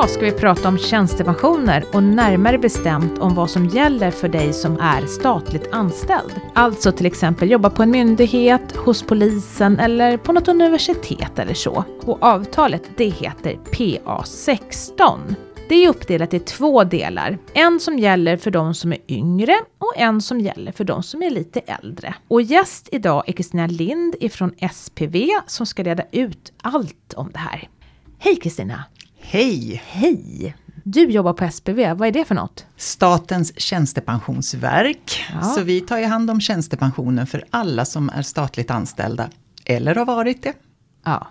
Idag ska vi prata om tjänstepensioner och närmare bestämt om vad som gäller för dig som är statligt anställd. Alltså till exempel jobba på en myndighet, hos polisen eller på något universitet eller så. Och avtalet det heter PA16. Det är uppdelat i två delar. En som gäller för de som är yngre och en som gäller för de som är lite äldre. Och gäst idag är Kristina Lind ifrån SPV som ska reda ut allt om det här. Hej Kristina! Hej! Hej! Du jobbar på SPV, vad är det för något? Statens tjänstepensionsverk. Ja. Så vi tar ju hand om tjänstepensionen för alla som är statligt anställda. Eller har varit det. Ja.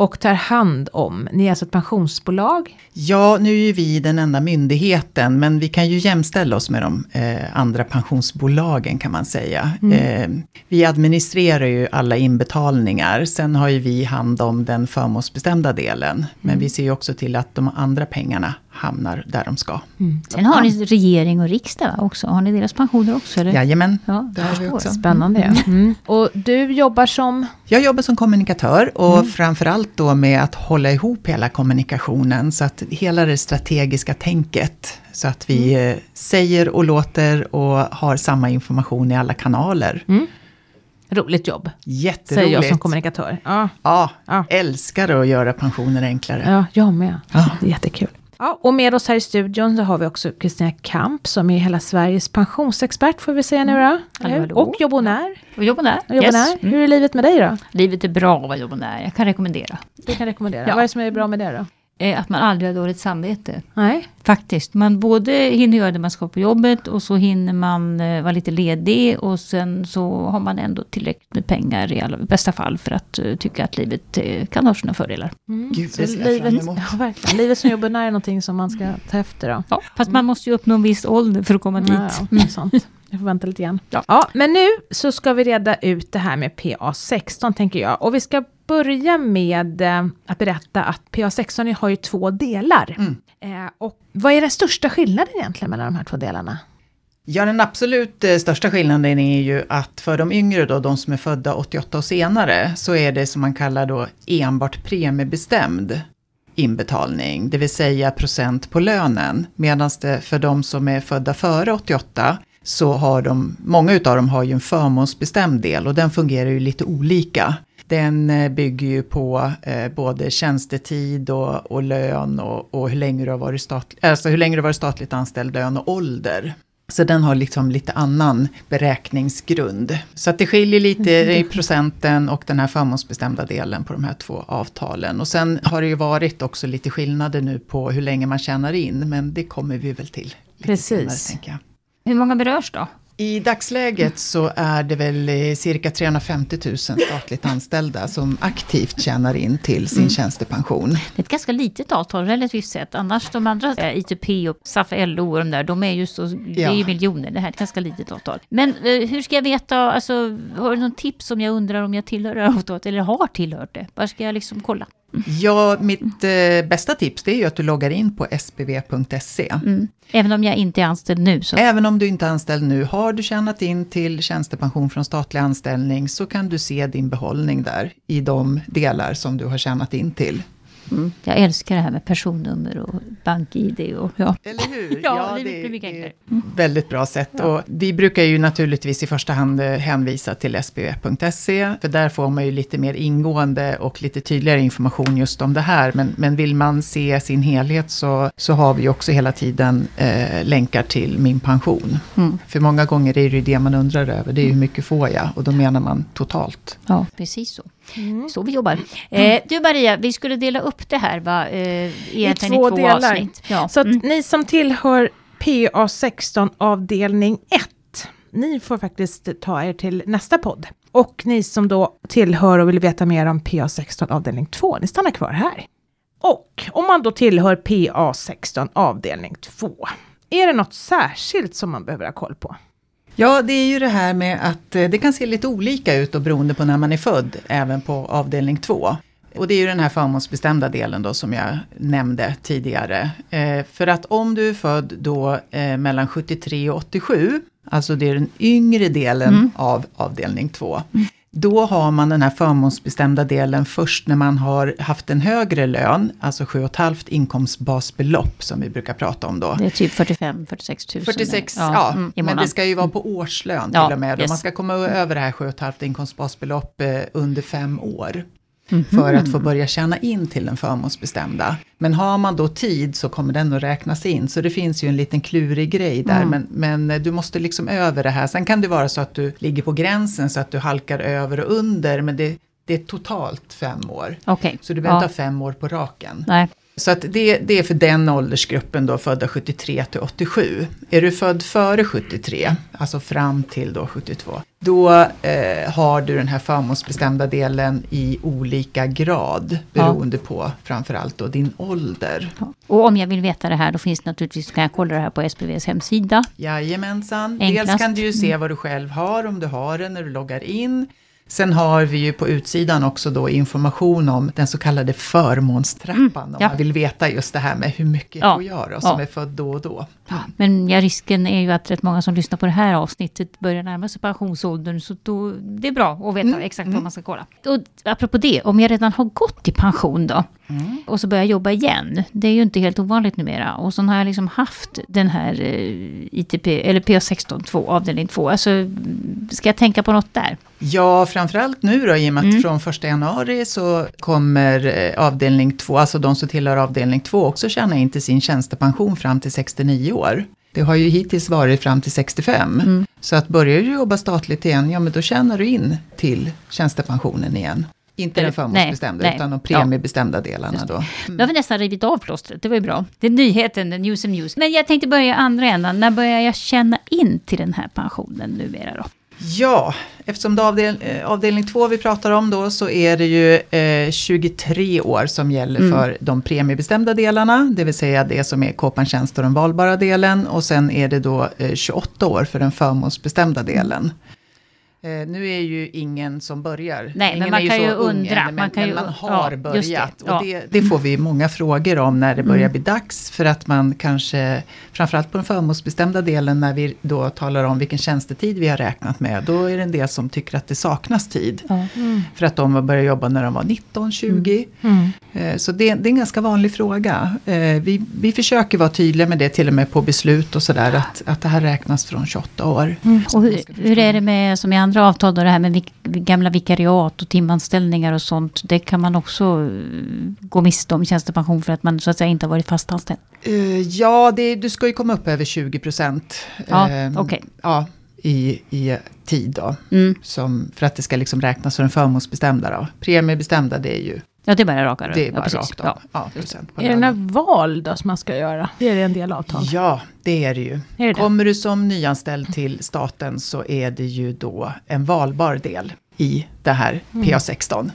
Och tar hand om, ni är alltså ett pensionsbolag? Ja, nu är ju vi den enda myndigheten, men vi kan ju jämställa oss med de eh, andra pensionsbolagen kan man säga. Eh, vi administrerar ju alla inbetalningar, sen har ju vi hand om den förmånsbestämda delen. Men vi ser ju också till att de andra pengarna hamnar där de ska. Sen har ni regering och riksdag va, också. Har ni deras pensioner också? Eller? Jajamän, Ja, det har vi också. Spännande. Mm. Och du jobbar som? Jag jobbar som kommunikatör och framförallt då med att hålla ihop hela kommunikationen. Så att hela det strategiska tänket. Så att vi eh, säger och låter och har samma information i alla kanaler. Roligt jobb, Jätteroligt. säger jag som kommunikatör. Ja, Ja, Ja. älskar att göra pensioner enklare. ja jag med. Ja. Det är jättekul. Ja, och med oss här i studion så har vi också Kristina Kamp som är hela Sveriges pensionsexpert får vi säga nu då. Hallå. Och jobbonär. Och jobbonär. Och jobbonär. Yes. Mm. Hur är livet med dig då? Livet är bra att vara jobbonär. Jag kan rekommendera. Du kan rekommendera. Ja. Vad är det som är bra med det då? Eh, att man aldrig har dåligt samvete. Nej? Faktiskt. Man både hinner göra det man ska på jobbet och så hinner man eh, vara lite ledig och sen så har man ändå tillräckligt med pengar i alla bästa fall för att eh, tycka att livet eh, kan ha sina fördelar. Mm. Gud, det ser jag fram livet, emot. ja, verkligen. livet som jobbonär är någonting som man ska ta efter då. Ja, fast man måste ju uppnå en viss ålder för att komma dit. Ja, ja, det är sant. Jag får vänta lite igen. Ja. Ja, men nu så ska vi reda ut det här med PA16 tänker jag. Och vi ska börja med eh, att berätta att PA16 har ju två delar. Mm. Eh, och vad är den största skillnaden egentligen mellan de här två delarna? Ja, den absolut eh, största skillnaden är ju att för de yngre då, de som är födda 88 och senare, så är det som man kallar då enbart premiebestämd inbetalning, det vill säga procent på lönen. Medan det för de som är födda före 88 så har de, många utav dem har ju en förmånsbestämd del och den fungerar ju lite olika. Den eh, bygger ju på eh, både tjänstetid och, och lön och, och hur, länge du har varit statlig, alltså hur länge du har varit statligt anställd, lön och ålder. Så den har liksom lite annan beräkningsgrund. Så att det skiljer lite i procenten och den här förmånsbestämda delen på de här två avtalen. Och sen har det ju varit också lite skillnader nu på hur länge man tjänar in, men det kommer vi väl till. Precis. Senare. Hur många berörs då? I dagsläget så är det väl eh, cirka 350 000 statligt anställda som aktivt tjänar in till sin tjänstepension. Det är ett ganska litet avtal relativt sett. Annars de andra, eh, ITP och SAF, LO och de där, de är ju så, det är ju Ja. miljoner. Det här är ett ganska litet avtal. Men eh, hur ska jag veta, alltså, har du någon tips om jag undrar om jag tillhör det här avtalet eller har tillhört det? Var ska jag liksom kolla? Ja, mitt eh, bästa tips det är ju att du loggar in på spv.se. Mm. Även om jag inte är anställd nu så. Även om du inte är anställd nu, har du tjänat in till tjänstepension från statlig anställning så kan du se din behållning där i de delar som du har tjänat in till. Mm. Jag älskar det här med personnummer och bank-id och ja. Eller hur? Ja, livet blir mycket är enklare. Väldigt bra sätt. Och vi brukar ju naturligtvis i första hand eh, hänvisa till sbv.se. För där får man ju lite mer ingående och lite tydligare information just om det här. Men, men vill man se sin helhet så, så har vi också hela tiden eh, länkar till Min pension. Mm. För många gånger är det ju det man undrar över. Det är ju hur mycket får jag? Och då menar man totalt. Ja, precis så. Så vi jobbar. Eh, du Maria, vi skulle dela upp det här va? Eh, i två två, delar. avsnitt. Ja. Så mm. ni som tillhör PA16 avdelning 1, ni får faktiskt ta er till nästa podd. Och ni som då tillhör och vill veta mer om PA16 avdelning 2, ni stannar kvar här. Och om man då tillhör PA16 avdelning 2, är det något särskilt som man behöver ha koll på? Ja, det är ju det här med att eh, det kan se lite olika ut och beroende på när man är född, även på avdelning 2. Och det är ju den här förmånsbestämda delen då som jag nämnde tidigare. Eh, för att om du är född då eh, mellan 73 och 87, alltså det är den yngre delen Mm. av avdelning 2. Då har man den här förmånsbestämda delen först när man har haft en högre lön, alltså 7,5 inkomstbasbelopp som vi brukar prata om då. Det är typ 45-46 000. 46, ja, ja mm, men det ska ju vara på årslön till Ja, och med. Då. yes. Man ska komma över det här 7,5 inkomstbasbelopp eh, under fem år. Mhm. För att få börja tjäna in till den förmånsbestämda. Men har man då tid så kommer den att räknas in. Så det finns ju en liten klurig grej där. Mm. Men, men du måste liksom över det här. Sen kan det vara så att du ligger på gränsen så att du halkar över och under. Men det, det är totalt fem år. Okej. Så du behöver ja. inte ha fem år på raken. Nej. Så att det, det är för den åldersgruppen då, födda 73 till 87. Är du född före 73, alltså fram till då 72, då eh, har du den här förmånsbestämda delen i olika grad, beroende på framförallt då din ålder. Ja. Och om jag vill veta det här, då finns det naturligtvis, kan jag kolla det här på SPVs hemsida. Jajamensan, Enklast. Mm. dels kan du ju se vad du själv har, om du har den när du loggar in. Sen har vi ju på utsidan också då information om den så kallade förmånstrappan. Om ja. man vill veta just det här med hur mycket Ja, får jag då, som ja. är född då och då. Men ja, risken är ju att rätt många som lyssnar på det här avsnittet börjar närma sig pensionsåldern. Så då, det är bra att veta Mm, exakt vad man ska kolla. Och apropå det, om jag redan har gått i pension då. Mm. Och så börjar jag jobba igen. Det är ju inte helt ovanligt numera. Och så har jag liksom haft den här eh, ITP, eller PA16 2, avdelning 2. Alltså, ska jag tänka på något där? Ja, framförallt nu då, i och med att Mm. från första januari så kommer eh, avdelning 2, alltså de som tillhör avdelning 2 också tjäna in till sin tjänstepension fram till 69 år. Det har ju hittills varit fram till 65. Mm. Så att börjar du jobba statligt igen, ja men då tjänar du in till tjänstepensionen igen. Inte den förmånsbestämda, nej, utan de premiebestämda delarna då. Nu har vi nästan rivit av plåstret, det var ju bra. Det är nyheten, the news and news. Men jag tänkte börja andra änden. När börjar jag känna in till den här pensionen numera då? Ja, eftersom det är avdel, eh, avdelning 2 vi pratar om då så är det ju eh, 23 år som gäller Mm. för de premiebestämda delarna. Det vill säga det som är K-tjänst och den valbara delen. Och sen är det då eh, 28 år för den förmånsbestämda delen. Eh, nu är ju ingen som börjar. Nej, ingen men man kan ju undra. än, men, Man kan men ju- man ja, har det. börjat. Ja. Och det, det får vi många frågor om när det börjar Mm. bli dags. För att man kanske, framförallt på den förmånsbestämda delen, när vi då talar om vilken tjänstetid vi har räknat med, då är det en del som tycker att det saknas tid. Ja. För att de började jobba när de var 19, 20. Mm. Eh, Så det, det är en ganska vanlig fråga. Eh, Vi, vi försöker vara tydliga med det till och med på beslut och sådär, att, att det här räknas från 28 år. Och hur, hur är det med, som i andra avtal, då, det här med vik, gamla vikariat och timanställningar och sånt. Det kan man också eh, gå miste om tjänstepension för att man så att säga inte har varit fast anställd. Eh, Ja, det, du ska ju komma upp över 20 procent. Ja, eh, okej. Ja, i, i tid då. Mm. Som, för att det ska liksom räknas som den förmånsbestämda då. Premiebestämda det är ju, Ja, det är bara raka rör. det är bara ja, precis. rakt av. Ja. Ja, procent på Är det några val då som man ska göra? Det är det en del avtal. Ja, det är det ju. Är det det? Kommer du som nyanställd till staten så är det ju då en valbar del i det här Mm. PA16.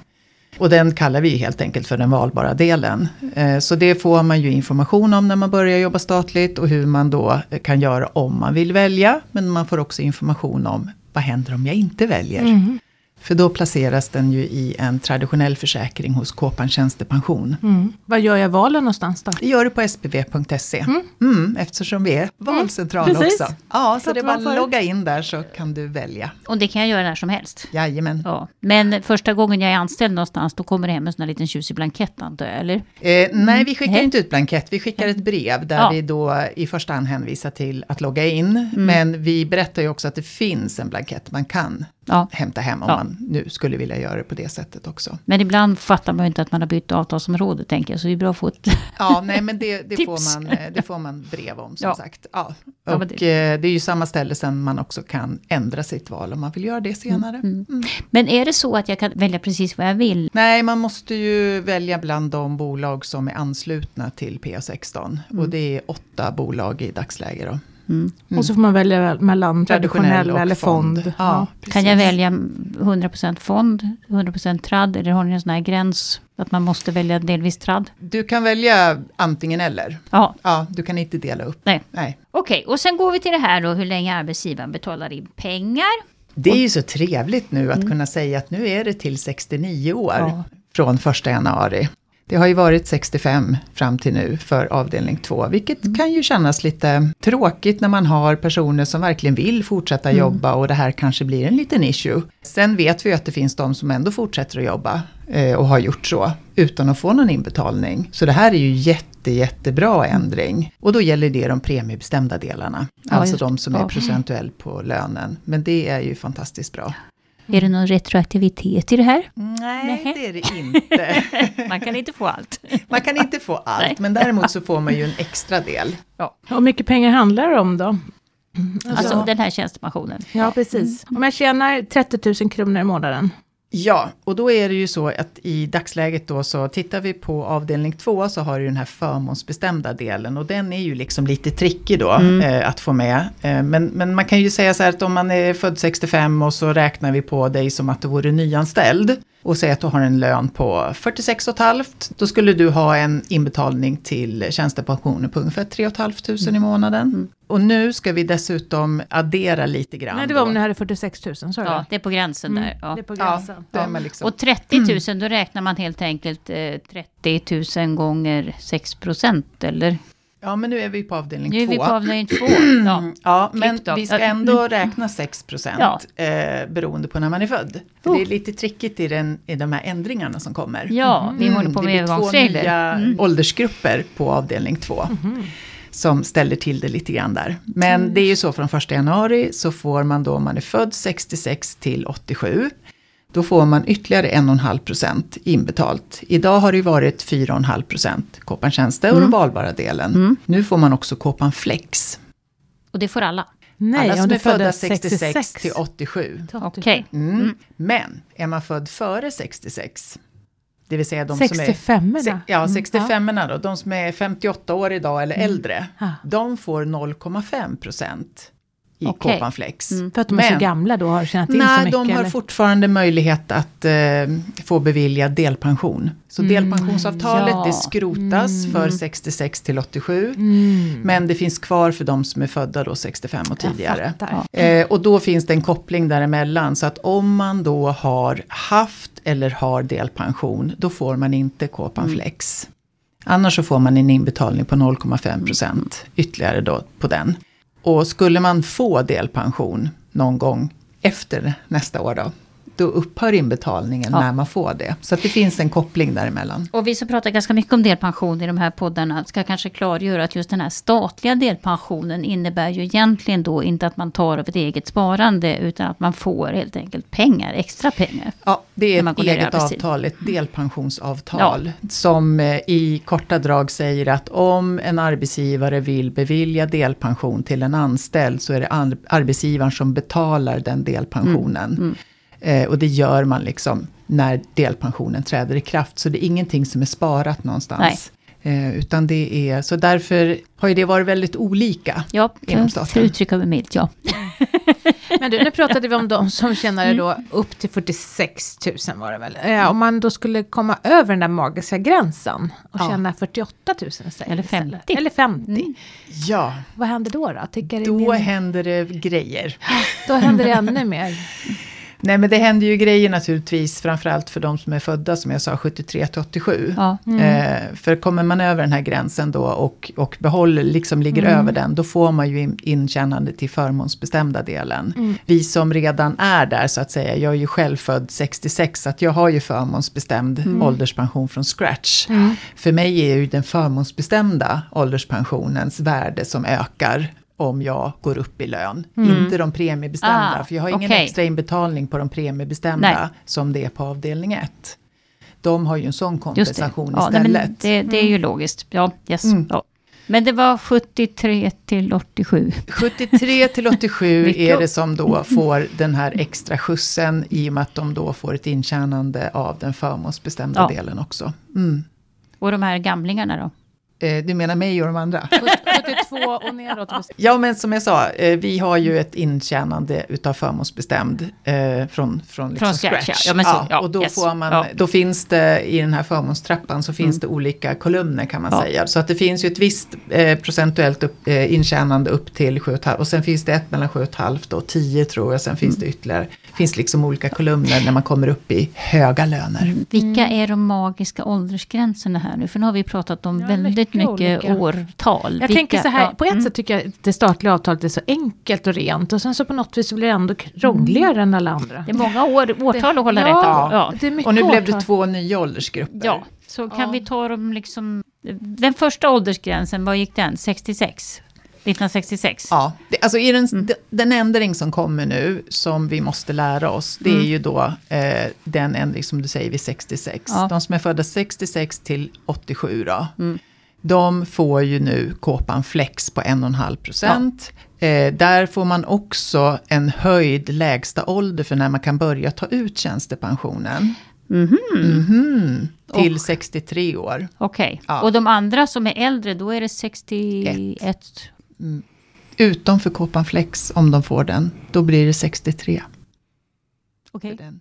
Och den kallar vi helt enkelt för den valbara delen. Eh, Så det får man ju information om när man börjar jobba statligt och hur man då eh, kan göra om man vill välja. Men man får också information om vad händer om jag inte väljer. Mm. För då placeras den ju i en traditionell försäkring hos Kåpan Tjänstepension. Mm. Vad gör jag valen någonstans då? Det gör du på spv.se. Mm. eftersom vi är valcentral precis. också. Ja, så det är var bara att logga in där så kan du välja. Och det kan jag göra när som helst. Jajamän. Ja. Men första gången jag är anställd någonstans, då kommer det hem en sån här liten tjusig blankett antar jag, eller? Eh, nej, vi skickar Nej. inte ut blankett. Vi skickar ett brev där Ja. vi då i första hand hänvisar till att logga in. Men vi berättar ju också att det finns en blankett man kan Ja. hämta hem om Ja. man nu skulle vilja göra det på det sättet också. Men ibland fattar man ju inte att man har bytt avtalsområde, tänker jag. Så det är bra att få ett... Ja, nej men det, det, får, man, eh, det får man brev om som Ja. sagt. Ja. Och det- det... är ju samma ställe sen man också kan ändra sitt val om man vill göra det senare. Mm. Men är det så att jag kan välja precis vad jag vill? Nej, man måste ju välja bland de bolag som är anslutna till P16. Och det är åtta bolag i dagsläget då. Mm. Och så får man välja mellan traditionell, och eller fond. Ja, Kan jag välja 100% fond, 100% tradd eller har ni en sån här gräns att man måste välja delvis tradd? Du kan välja antingen eller. Ja, Ja, du kan inte dela upp. nej. Nej. Okej, och sen går vi till det här då hur länge arbetsgivaren betalar in pengar. Det är ju så trevligt nu att kunna säga att nu är det till 69 år Ja. från första januari. Det har ju varit 65 fram till nu för avdelning 2, vilket Mm. kan ju kännas lite tråkigt när man har personer som verkligen vill fortsätta Mm. jobba och det här kanske blir en liten issue. Sen vet vi att det finns de som ändå fortsätter att jobba eh, och har gjort så utan att få någon inbetalning. Så det här är ju jätte, jättebra ändring. Och då gäller det de premiebestämda delarna, Ja, alltså de som är Ja. procentuellt på lönen. Men det är ju fantastiskt bra. Är det någon retroaktivitet i det här? Nej, Nej. det är det inte. Man kan inte få allt. Man kan inte få allt, Nej. men däremot så får man ju en extra del. Hur mycket pengar handlar det om då? Alltså den här tjänstepensionen. Ja, precis. Om jag tjänar 30 000 kronor i månaden. Ja, och då är det ju så att i dagsläget då så tittar vi på avdelning 2 så har du den här förmånsbestämda delen och den är ju liksom lite trickig då eh, att få med. Eh, men, men man kan ju säga så här att om man är född 65 och så räknar vi på dig som att du vore nyanställd och säger att du har en lön på 46,5 då skulle du ha en inbetalning till tjänstepensionen på ungefär 3 500 i månaden. Och nu ska vi dessutom addera lite grann. Nej, det var då. om ni hade 46 000, sa du Ja, det? är på gränsen där. Ja. Det är på Ja, gränsen. då är liksom, Och 30 000, då räknar man helt enkelt eh, 30 000 gånger 6 procent, eller? Ja, men nu är vi på avdelning Nu är 2. vi på avdelning 2. Ja. Ja, men vi ska ändå räkna 6 Ja. eh, beroende på när man är född. För Det är lite trickigt i, den, i de här ändringarna som kommer. ja, vi håller på det med blir två övergångsregler. nya Mm. åldersgrupper på avdelning 2. Som ställer till det lite grann där. Men Mm. det är ju så från 1 januari så får man då om man är född 66 till 87. Då får man ytterligare 1,5% inbetalt. Idag har det ju varit 4,5% Kåpan Tjänste och den valbara delen. Mm. Nu får man också Kåpan Flex. Och det får alla. Nej, Alla om som är födda föddes 66 till 87. Okej. Mm. Men är man född före 66, det vill säga de som är... 65 Se- erna Ja, 65 erna då, de som är 58 år idag eller äldre, Ah. de får 0,5 procent i Okej. Kåpan Flex. Mm. För att de är så gamla då har tjänat in så Nej, mycket? de har eller? fortfarande möjlighet att eh, få beviljad delpension. Så delpensionsavtalet ja. det skrotas för 66 till 87. Mm. Men det finns kvar för de som är födda då 65 och tidigare. Eh, och då finns det en koppling däremellan. Så att om man då har haft eller har delpension, då får man inte Kåpan Flex. Annars så får man en inbetalning på 0,5 procent ytterligare då på den. Och skulle man få delpension någon gång efter nästa år då, då upphör inbetalningen Ja. när man får det. Så att det finns en koppling däremellan. Och vi som pratar ganska mycket om delpension i de här poddarna ska kanske klargöra att just den här statliga delpensionen innebär ju egentligen då inte att man tar av ett eget sparande utan att man får helt enkelt pengar, extra pengar. Ja, det är ett eget avtal, ett delpensionsavtal. Som eh, i korta drag säger att om en arbetsgivare vill bevilja delpension till en anställd så är det ar- arbetsgivaren som betalar den delpensionen. Mm, Eh, och det gör man liksom när delpensionen träder i kraft. Så det är ingenting som är sparat någonstans. Eh, utan det är, så därför har ju det varit väldigt olika. Ja, Inom för staten. att uttrycka mig milt, ja. Men du, nu pratade vi om de som tjänade Mm. då upp till 46 000 var det väl? Eh, om man då skulle komma över den där magiska gränsen och Ja. tjäna 48 000 istället. Eller 50. Eller 50. Mm. Ja, Vad händer då? Då, då in? händer det grejer. då händer det ännu mer. Nej men det händer ju grejer naturligtvis, framförallt för de som är födda som jag sa 73 till 87. ja. Eh, för kommer man över den här gränsen då och, och behåller, liksom ligger över den, då får man ju in, intjänande till förmånsbestämda delen. Vi som redan är där så att säga, jag är ju själv född 66, så att jag har ju förmånsbestämd ålderspension från scratch. För mig är ju den förmånsbestämda ålderspensionens värde som ökar om jag går upp i lön. Inte de premiebestämda, Ah, för jag har ingen okej. extra inbetalning på de premiebestämda Nej. som det är på avdelning 1. De har ju en sån kompensation Ja, istället. det, det är ju logiskt. Ja, yes. Mm. Ja. Men det var 73 till 87. 73 till 87 Mycket. är det som då får den här extra skjutsen i och med att de då får ett intjänande av den förmånsbestämda Ja. delen också. Mm. Och de här gamlingarna då? Eh, du menar mig och de andra? 73 62 och neråt. Ja, men som jag sa, eh, vi har ju ett intjänande utav förmånsbestämd eh, från, från, liksom Från scratch, scratch. ja. Ja, men så, ja, och då, yes. får man, Ja. då finns det i den här förmånstrappan så finns Mm. det olika kolumner kan man Ja. säga. Så att det finns ju ett visst eh, procentuellt upp, eh, intjänande upp till 7,5 och sen finns det ett mellan 7,5 och 10 tror jag. Sen finns det ytterligare, finns liksom olika kolumner när man kommer upp i höga löner. Vilka är de magiska åldersgränserna här nu? För nu har vi pratat om Ja, väldigt mycket mycket olika. årtal. Jag Vilka- tänker så här, ja, på ett mm. sätt tycker jag att det statliga avtalet är så enkelt och rent och sen så på något vis så blir det ändå krångligare än alla andra. Det är många år, årtal att hålla ja, rätt på. Ja. det är mycket Och nu blev årtal. det två nya åldersgrupper. ja, så kan Ja. vi ta dem liksom... Den första åldersgränsen, vad gick den? 66? 1966? Ja, det, alltså i den, Mm. de- den ändring som kommer nu, som vi måste lära oss, det är Mm. ju då eh, den ändring som du säger vid 66. Ja. De som är födda 66 till 87 då, Mm. De får ju nu kåpan flex på 1,5 procent. Eh, där får man också en höjd lägsta ålder för när man kan börja ta ut tjänstepensionen. Mhm. Mhm, till Och- 63 år. Okej. Ja. Och de andra som är äldre, då är det 61? Utom för kåpan flex, om de får den, då blir det 63. Okej. Den.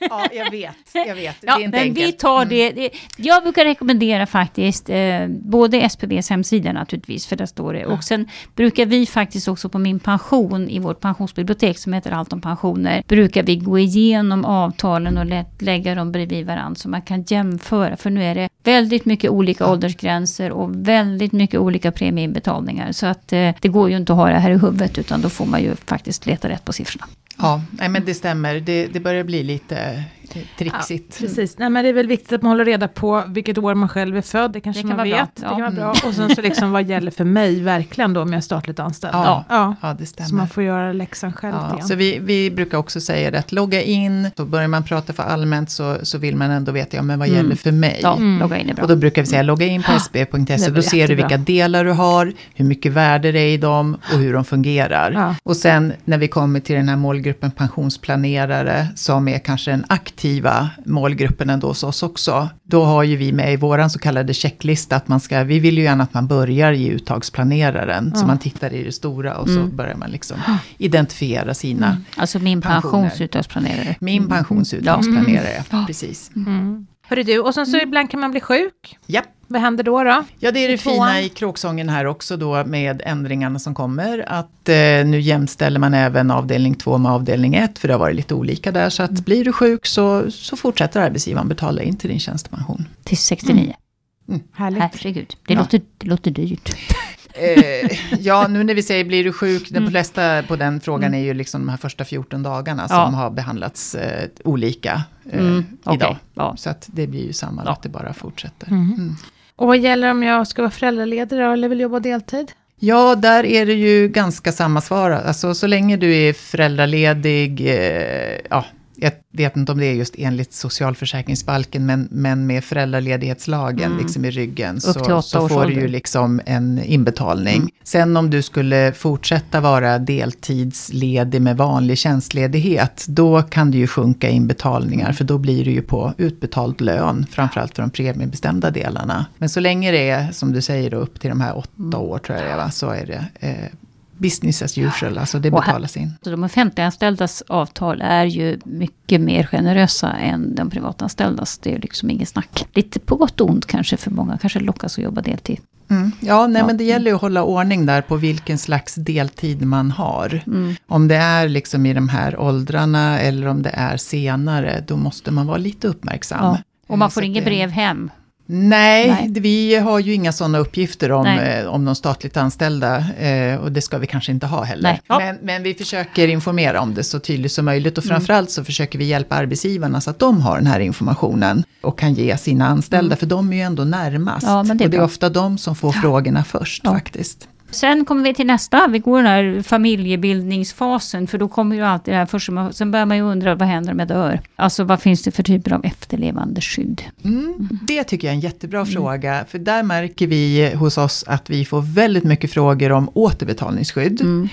Ja, jag vet. Jag vet. Ja, det är inte men vi enkelt. tar Mm. det, det. Jag brukar rekommendera faktiskt eh, både SPVs hemsida naturligtvis, för där står det. Och sen brukar vi faktiskt också på min pension i vårt pensionsbibliotek som heter Allt om pensioner, brukar vi gå igenom avtalen och lä lägga dem bredvid varandra så man kan jämföra. För nu är det väldigt mycket olika åldersgränser och väldigt mycket olika premieinbetalningar. Så att eh, det går ju inte att ha det här i huvudet utan då får man ju faktiskt leta rätt på siffrorna. Ja, nej, men det stämmer. Det, det börjar bli lite trixigt. Precis, Nej, men det är väl viktigt att man håller reda på vilket år man själv är född, det kanske Det kan man vara vet. bra, Det kan ja. vara bra. Och sen så liksom vad gäller för mig verkligen då om jag är statligt anställd. Ja, ja. ja, det Så stämmer. man får göra läxan själv Ja, så vi, vi brukar också säga det att logga in, så börjar man prata för allmänt så, så vill man ändå veta, ja men vad Mm. gäller för mig? Ja, Mm. logga in är bra. Och då brukar vi säga logga in på sb.se, då ser du vilka delar du har, hur mycket värde det är i dem och hur de fungerar. Ja. Och sen när vi kommer till den här målgruppen pensionsplanerare, som är kanske den aktiva målgruppen ändå hos oss också, då har ju vi med i våran så kallade checklista att man ska, vi vill ju gärna att man börjar i uttagsplaneraren, så Ja. man tittar i det stora och så Mm. börjar man liksom identifiera sina Alltså min pensionsuttagsplanerare. Min pensionsuttagsplanerare, precis. Mm. Hörru du, och sen så ibland kan man bli sjuk. Japp. Vad händer då? då? Ja, det är det fina i kråksången här också då med ändringarna som kommer. Att eh, nu jämställer man även avdelning 2 med avdelning 1, för det har varit lite olika där. Så att blir du sjuk så, så fortsätter arbetsgivaren betala in till din tjänstepension. Till 69. Härligt. Herregud, det, Ja. låter, det låter dyrt. Eh, ja, nu när vi säger blir du sjuk, den Mm. flesta på den frågan är ju liksom de här första 14 dagarna Ja. som har behandlats eh, olika eh, Mm, idag. ja. Så att det blir ju samma, Ja. att det bara fortsätter. Mm. Mm. Och vad gäller om jag ska vara föräldraledig eller vill jobba deltid? Ja, där är det ju ganska samma svar. Alltså så länge du är föräldraledig, eh, ja, jag vet inte om det är just enligt socialförsäkringsbalken, men, men med föräldraledighetslagen Mm. liksom i ryggen, så, så får du ju liksom en inbetalning. Mm. Sen om du skulle fortsätta vara deltidsledig med vanlig tjänstledighet, då kan det ju sjunka inbetalningar, för då blir det ju på utbetald lön, framförallt för de premiebestämda delarna. Men så länge det är, som du säger, då, upp till de här åtta Mm. år tror jag det är, så är det eh, business as usual, alltså det betalas in. Så de offentliganställdas avtal är ju mycket mer generösa än de privatanställdas. Det är liksom inget snack. Lite på gott och ont kanske för många. Kanske lockas att jobba deltid. Mm. Ja, nej, Ja. men det gäller ju att hålla ordning där på vilken slags deltid man har. Mm. Om det är liksom i de här åldrarna eller om det är senare, då måste man vara lite uppmärksam. Ja. Och man Så får inget brev hem. Nej, Nej. det- vi har ju inga sådana uppgifter om, eh, om de statligt anställda. Eh, och det ska vi kanske inte ha heller. Ja. Men, men vi försöker informera om det så tydligt som möjligt. Och Mm. framförallt så försöker vi hjälpa arbetsgivarna så att de har den här informationen. Och kan ge sina anställda, för de är ju ändå närmast. Mm. Ja, det och det är bra. ofta de som får frågorna först faktiskt. Sen kommer vi till nästa. Vi går den här familjebildningsfasen. För då kommer ju alltid det här först. Sen börjar man ju undra vad händer om jag dör? Alltså vad finns det för typer av efterlevande skydd? Mm, det tycker jag är en jättebra fråga. För där märker vi hos oss att vi får väldigt mycket frågor om återbetalningsskydd. Mm.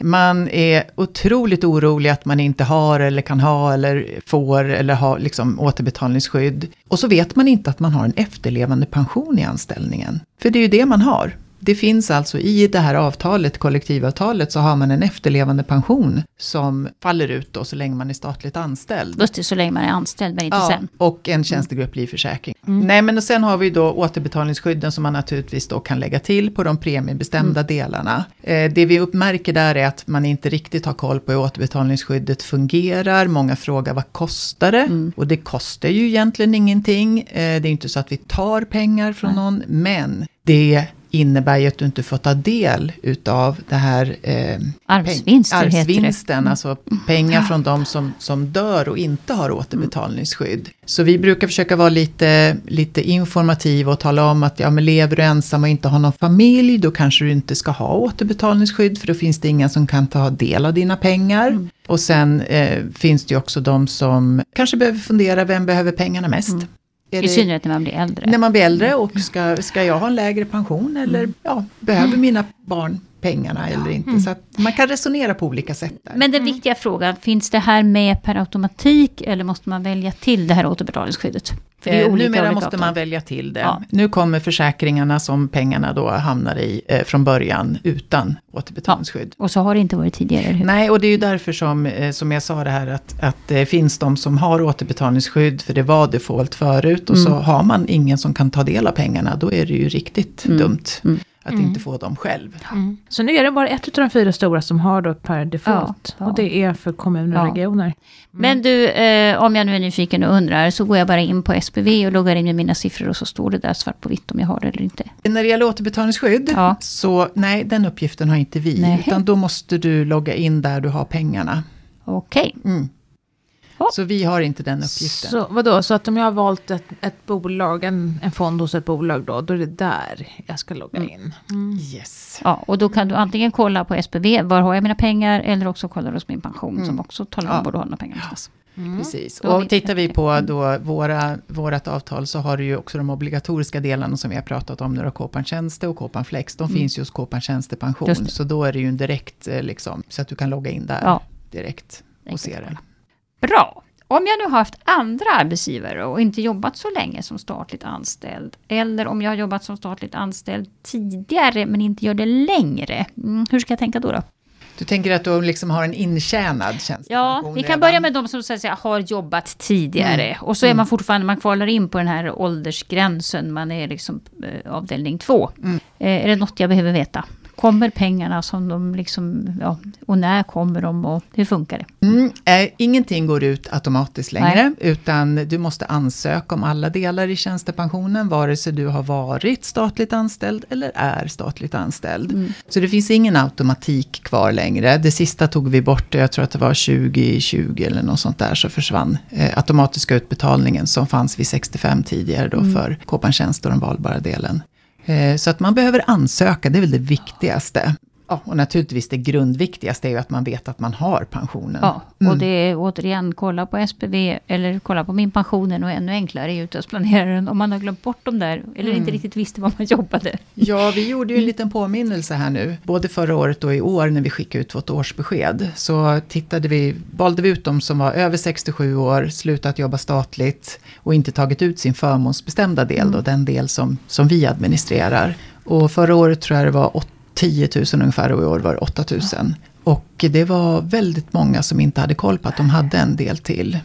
Man är otroligt orolig att man inte har eller kan ha eller får eller har liksom återbetalningsskydd. Och så vet man inte att man har en efterlevande pension i anställningen. För det är ju det man har. Det finns alltså i det här avtalet, kollektivavtalet, så har man en efterlevande pension som faller ut då så länge man är statligt anställd. Just det, så länge man är anställd men inte Ja, sen. och en tjänstegrupplivförsäkring. Nej, men och sen har vi då återbetalningsskydden som man naturligtvis då kan lägga till på de premiebestämda delarna. Eh, det vi uppmärker där är att man inte riktigt har koll på hur återbetalningsskyddet fungerar. Många frågar vad kostar det? Och det kostar ju egentligen ingenting. Eh, det är inte så att vi tar pengar från någon, men det innebär ju att du inte får ta del utav det här eh, Arvsvinster peng- heter det. arvsvinsten, alltså pengar från de som, som dör och inte har återbetalningsskydd. Så vi brukar försöka vara lite, lite informativa och tala om att ja, men lever du ensam och inte har någon familj, då kanske du inte ska ha återbetalningsskydd, för då finns det ingen som kan ta del av dina pengar. Och sen eh, finns det ju också de som kanske behöver fundera, vem behöver pengarna mest? I synnerhet när man blir äldre. när man blir äldre och ska, ska jag ha en lägre pension eller ja, behöver mina barn pengarna eller inte? Så att man kan resonera på olika sätt där. Men den viktiga frågan, finns det här med per automatik eller måste man välja till det här återbetalningsskyddet? För det är Eh, olika Numera olika måste avtal. man välja till det. Ja. Nu kommer försäkringarna som pengarna då hamnar i eh, från början utan återbetalningsskydd. Och så har det inte varit tidigare, hur? Nej, och det är ju därför som, eh, som jag sa det här att, att det finns de som har återbetalningsskydd, för det var default förut, och så Mm. har man ingen som kan ta del av pengarna, då är det ju riktigt Mm. Dumt Mm. att inte få dem själv. Så nu är det bara ett av de fyra stora som har då per default. Ja, ja. Och det är för kommuner och Ja. regioner. Men du, eh, om jag nu är nyfiken och undrar så går jag bara in på SPV och loggar in med mina siffror och så står det där svart på vitt om jag har det eller inte. När det gäller återbetalningsskydd, Ja. så nej, den uppgiften har inte vi. Nej. Utan då måste du logga in där du har pengarna. Okej. Mm. Så vi har inte den uppgiften. Så, vadå, så att om jag har valt ett, ett bolag, en, en fond hos ett bolag då, då är det där jag ska logga Mm. in. Yes. Ja, och då kan du antingen kolla på SPV, var har jag mina pengar? Eller också kolla hos min pension som också talar om Mm. Ja. var du har dina pengar någonstans. Precis. Har vi Och tittar vi på då våra, vårat avtal så har du ju också de obligatoriska delarna som vi har pratat om nu Kåpan Tjänste och Kåpan Flex. De finns ju hos Kåpan Tjänstepension. Så då är det ju en direkt eh, liksom, så att du kan logga in där Ja. direkt och se det. Bra. Om jag nu har haft andra arbetsgivare och inte jobbat så länge som statligt anställd. Eller om jag har jobbat som statligt anställd tidigare men inte gör det längre. Mm, hur ska jag tänka då? då? Du tänker att du liksom har en intjänad tjänstepension Ja, vi kan redan? börja med de som så att säga, har jobbat tidigare. Och så är man fortfarande, man kvalar in på den här åldersgränsen. Man är liksom eh, avdelning två. Eh, är det något jag behöver veta? Kommer pengarna som de liksom, ja, och när kommer de och hur funkar det? Mm, eh, ingenting går ut automatiskt längre, utan du måste ansöka om alla delar i tjänstepensionen, vare sig du har varit statligt anställd eller är statligt anställd. Så det finns ingen automatik kvar längre. Det sista tog vi bort, jag tror att det var 2020 eller något sånt där, så försvann eh, automatiska utbetalningen som fanns vid 65 tidigare då för Kåpan Tjänst och den valbara delen. Eh, så att man behöver ansöka, det är väl det viktigaste. Ja, och naturligtvis det grundviktigaste är ju att man vet att man har pensionen. Ja, Mm. och det är återigen kolla på SPV eller kolla på min pensionen och ännu enklare är utlandsplaneraren om man har glömt bort dem där eller inte riktigt visste var man jobbade. Ja, vi gjorde ju en liten påminnelse här nu. Både förra året och i år när vi skickade ut vårt årsbesked. Så tittade vi, valde vi ut de som var över 67 år, slutat jobba statligt och inte tagit ut sin förmånsbestämda del, då, den del som, som vi administrerar. Och förra året tror jag det var åt- 10 000 ungefär och i år var det 8 000. Och det var väldigt många som inte hade koll på att de hade en del till.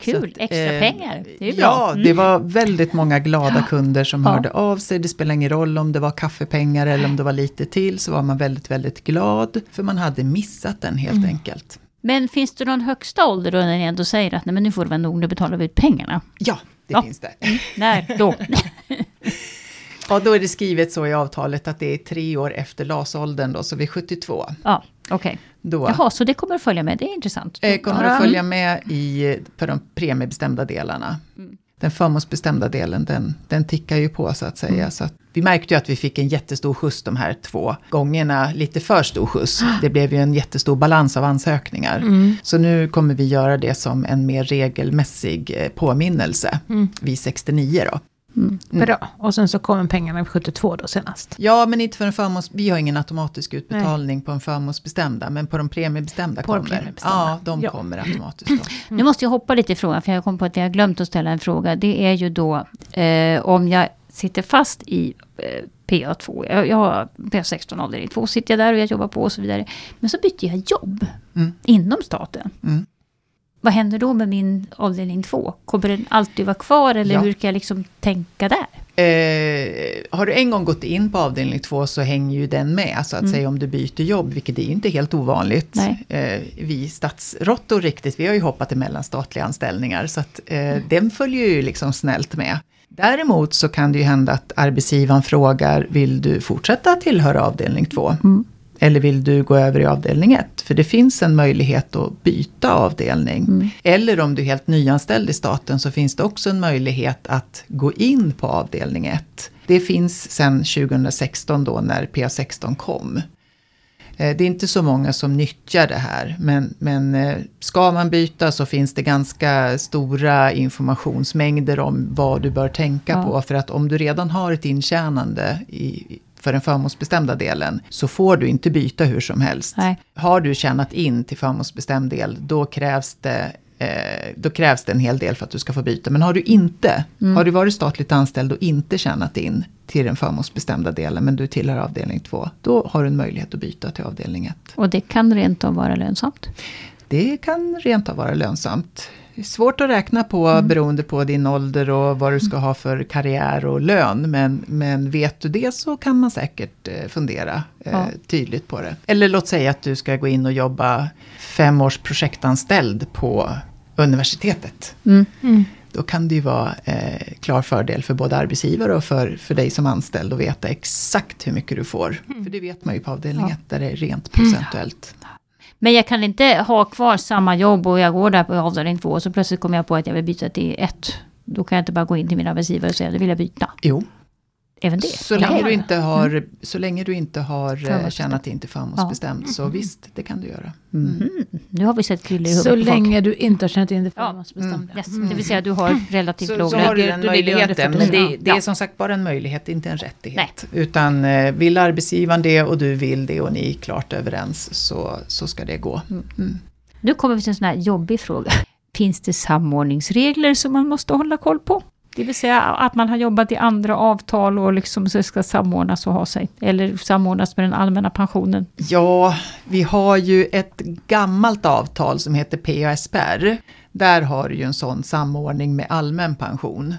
Kul, Så att, extra eh, pengar. Det är bra. Ja, Mm. det var väldigt många glada kunder som Ja. hörde av sig. Det spelar ingen roll om det var kaffepengar eller om det var lite till, så var man väldigt, väldigt glad. För man hade missat den helt Mm. enkelt. Men finns det någon högsta ålder då när ni ändå säger att nej men nu får det vara nog, nu betalar vi ut pengarna? Ja, det Ja. finns det. När då? Ja, då är det skrivet så i avtalet att det är tre år efter LAS-åldern då, så vid 72. ja, okej. Då Jaha, så det kommer att följa med, det är intressant. eh, kommer att följa med i, på de premiebestämda delarna. Mm. Den förmånsbestämda delen, den, den tickar ju på så att säga. Mm. Så att vi märkte ju att vi fick en jättestor skjuts de här två gångerna, lite för stor skjuts. Det blev ju en jättestor balans av ansökningar. Mm. Så nu kommer vi göra det som en mer regelmässig eh, påminnelse vid 69 då. Mm. Bra. Och sen så kommer pengarna vid 72 då senast. Ja, men inte för en förmåns... Vi har ingen automatisk utbetalning på en förmånsbestämda, men på de premiebestämda På kommer. premiebestämda. Ja, de Ja. kommer automatiskt då. Nu måste jag hoppa lite i frågan, för jag kom på att jag har glömt att ställa en fråga. Det är ju då eh, om jag sitter fast i eh, PA2. Jag, jag har PA16 avdelning 2 sitter jag där och jag jobbar på och så vidare. Men så byter jag jobb Mm. inom staten. Vad händer då med min avdelning 2? Kommer den alltid vara kvar eller Ja. hur kan jag liksom tänka där? Eh, har du en gång gått in på avdelning två så hänger ju den med så att Mm. säga om du byter jobb, vilket är ju inte helt ovanligt. Eh, vi stadsråttor riktigt, vi har ju hoppat emellan statliga anställningar så att eh, Mm. den följer ju liksom snällt med. Däremot så kan det ju hända att arbetsgivaren frågar, vill du fortsätta tillhöra avdelning två? Mm. Eller vill du gå över i avdelning 1? För det finns en möjlighet att byta avdelning. Mm. Eller om du är helt nyanställd i staten så finns det också en möjlighet att gå in på avdelning 1. Det finns sedan 2016 då när PA16 kom. Eh, Det är inte så många som nyttjar det här, men, men eh, ska man byta så finns det ganska stora informationsmängder om vad du bör tänka Ja. på. För att om du redan har ett intjänande i, för den förmånsbestämda delen så får du inte byta hur som helst. Nej. Har du tjänat in till förmånsbestämd del, då krävs det eh, då krävs det en hel del för att du ska få byta. Men har du inte, Mm. har du varit statligt anställd och inte tjänat in till den förmånsbestämda delen, men du tillhör avdelning 2, då har du en möjlighet att byta till avdelning 1. Och det kan rent av vara lönsamt. Det kan rent av vara lönsamt. Det är svårt att räkna på beroende på din ålder och vad du ska ha för karriär och lön. Men, men vet du det så kan man säkert eh, fundera eh, Ja. tydligt på det. Eller låt säga att du ska gå in och jobba fem års projektanställd på universitetet. Mm. Då kan det ju vara eh, klar fördel för både arbetsgivare och för, för dig som anställd att veta exakt hur mycket du får. För det vet man ju på avdelning Ja. 1 där det är rent procentuellt. Men jag kan inte ha kvar samma jobb och jag går där på avdelning två och så plötsligt kommer jag på att jag vill byta till ett. Då kan jag inte bara gå in till min arbetsgivare och säga att det vill jag byta. Jo, Även det. Så kan länge, du inte har, så länge du inte har eh, Förmånsbestämt. tjänat in till förmånsbestämt, så visst, det kan du göra. Mhm. Nu har vi sett krillor i huvudet Så länge du inte har känt in det Ja. förmånsbestämda. Yes, det vill säga du har relativt Så, låg så lön. har du den möjligheten, men 40. det, det är Ja. som sagt bara en möjlighet, inte en rättighet. Utan eh, vill arbetsgivaren det och du vill det och ni är klart överens så, så ska det gå. Mm. Nu kommer vi till en sån här jobbig fråga. Finns det samordningsregler som man måste hålla koll på? Det vill säga att man har jobbat i andra avtal och liksom så ska samordnas och ha sig. Eller samordnas med den allmänna pensionen. Ja, vi har ju ett gammalt avtal som heter PASPR. Där har du ju en sån samordning med allmän pension.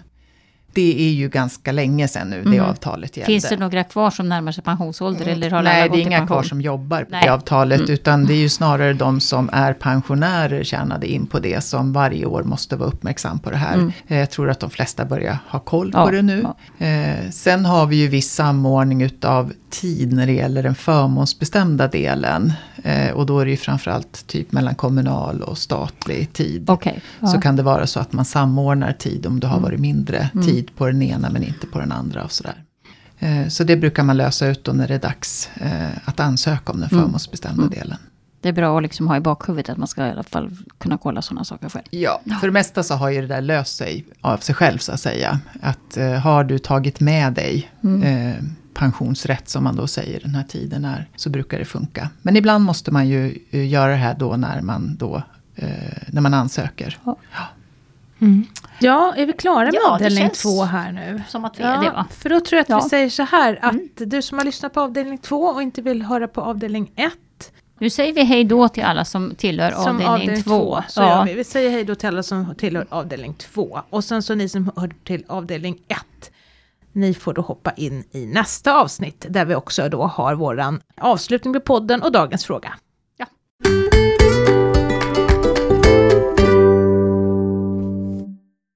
Det är ju ganska länge sedan nu det Mm. avtalet gällde. Finns det några kvar som närmar sig pensionsålder? Eller har alla Nej, gått det är inga kvar som jobbar på Nej. det avtalet, Mm. utan det är ju snarare de som är pensionärer tjänade in på det som varje år måste vara uppmärksam på det här. Mm. Eh, Jag tror att de flesta börjar ha koll Ja, på det nu. ja. Eh, sen har vi ju viss samordning utav tid när det gäller den förmånsbestämda delen. Eh, och då är det ju framförallt typ mellan kommunal och statlig tid. Okej. ja. Så kan det vara så att man samordnar tid om du har varit mindre Mm. Tid på den ena men inte på den andra och sådär. Eh, Så det brukar man lösa ut då när det är dags eh, att ansöka om den Mm. förmånsbestämda Mm. delen. Det är bra att liksom ha i bakhuvudet att man ska i alla fall kunna kolla sådana saker själv. Ja, för det mesta så har ju det där löst sig av sig själv så att säga. Att eh, har du tagit med dig Mm. eh, pensionsrätt som man då säger den här tiden är, så brukar det funka. Men ibland måste man ju göra det här då när man då eh, när man ansöker. Mm. Ja, är vi klara med Ja, avdelning två här nu? Som att vi är det Ja, va? för då tror jag att Ja. vi säger så här att Mm. du som har lyssnat på avdelning två och inte vill höra på avdelning ett. Nu säger vi hej då till alla som tillhör Som avdelning, två. Så gör vi. vi säger hej då till alla som tillhör avdelning två. Och sen så ni som hör till avdelning ett. Ni får då hoppa in i nästa avsnitt där vi också då har våran avslutning på podden och dagens fråga.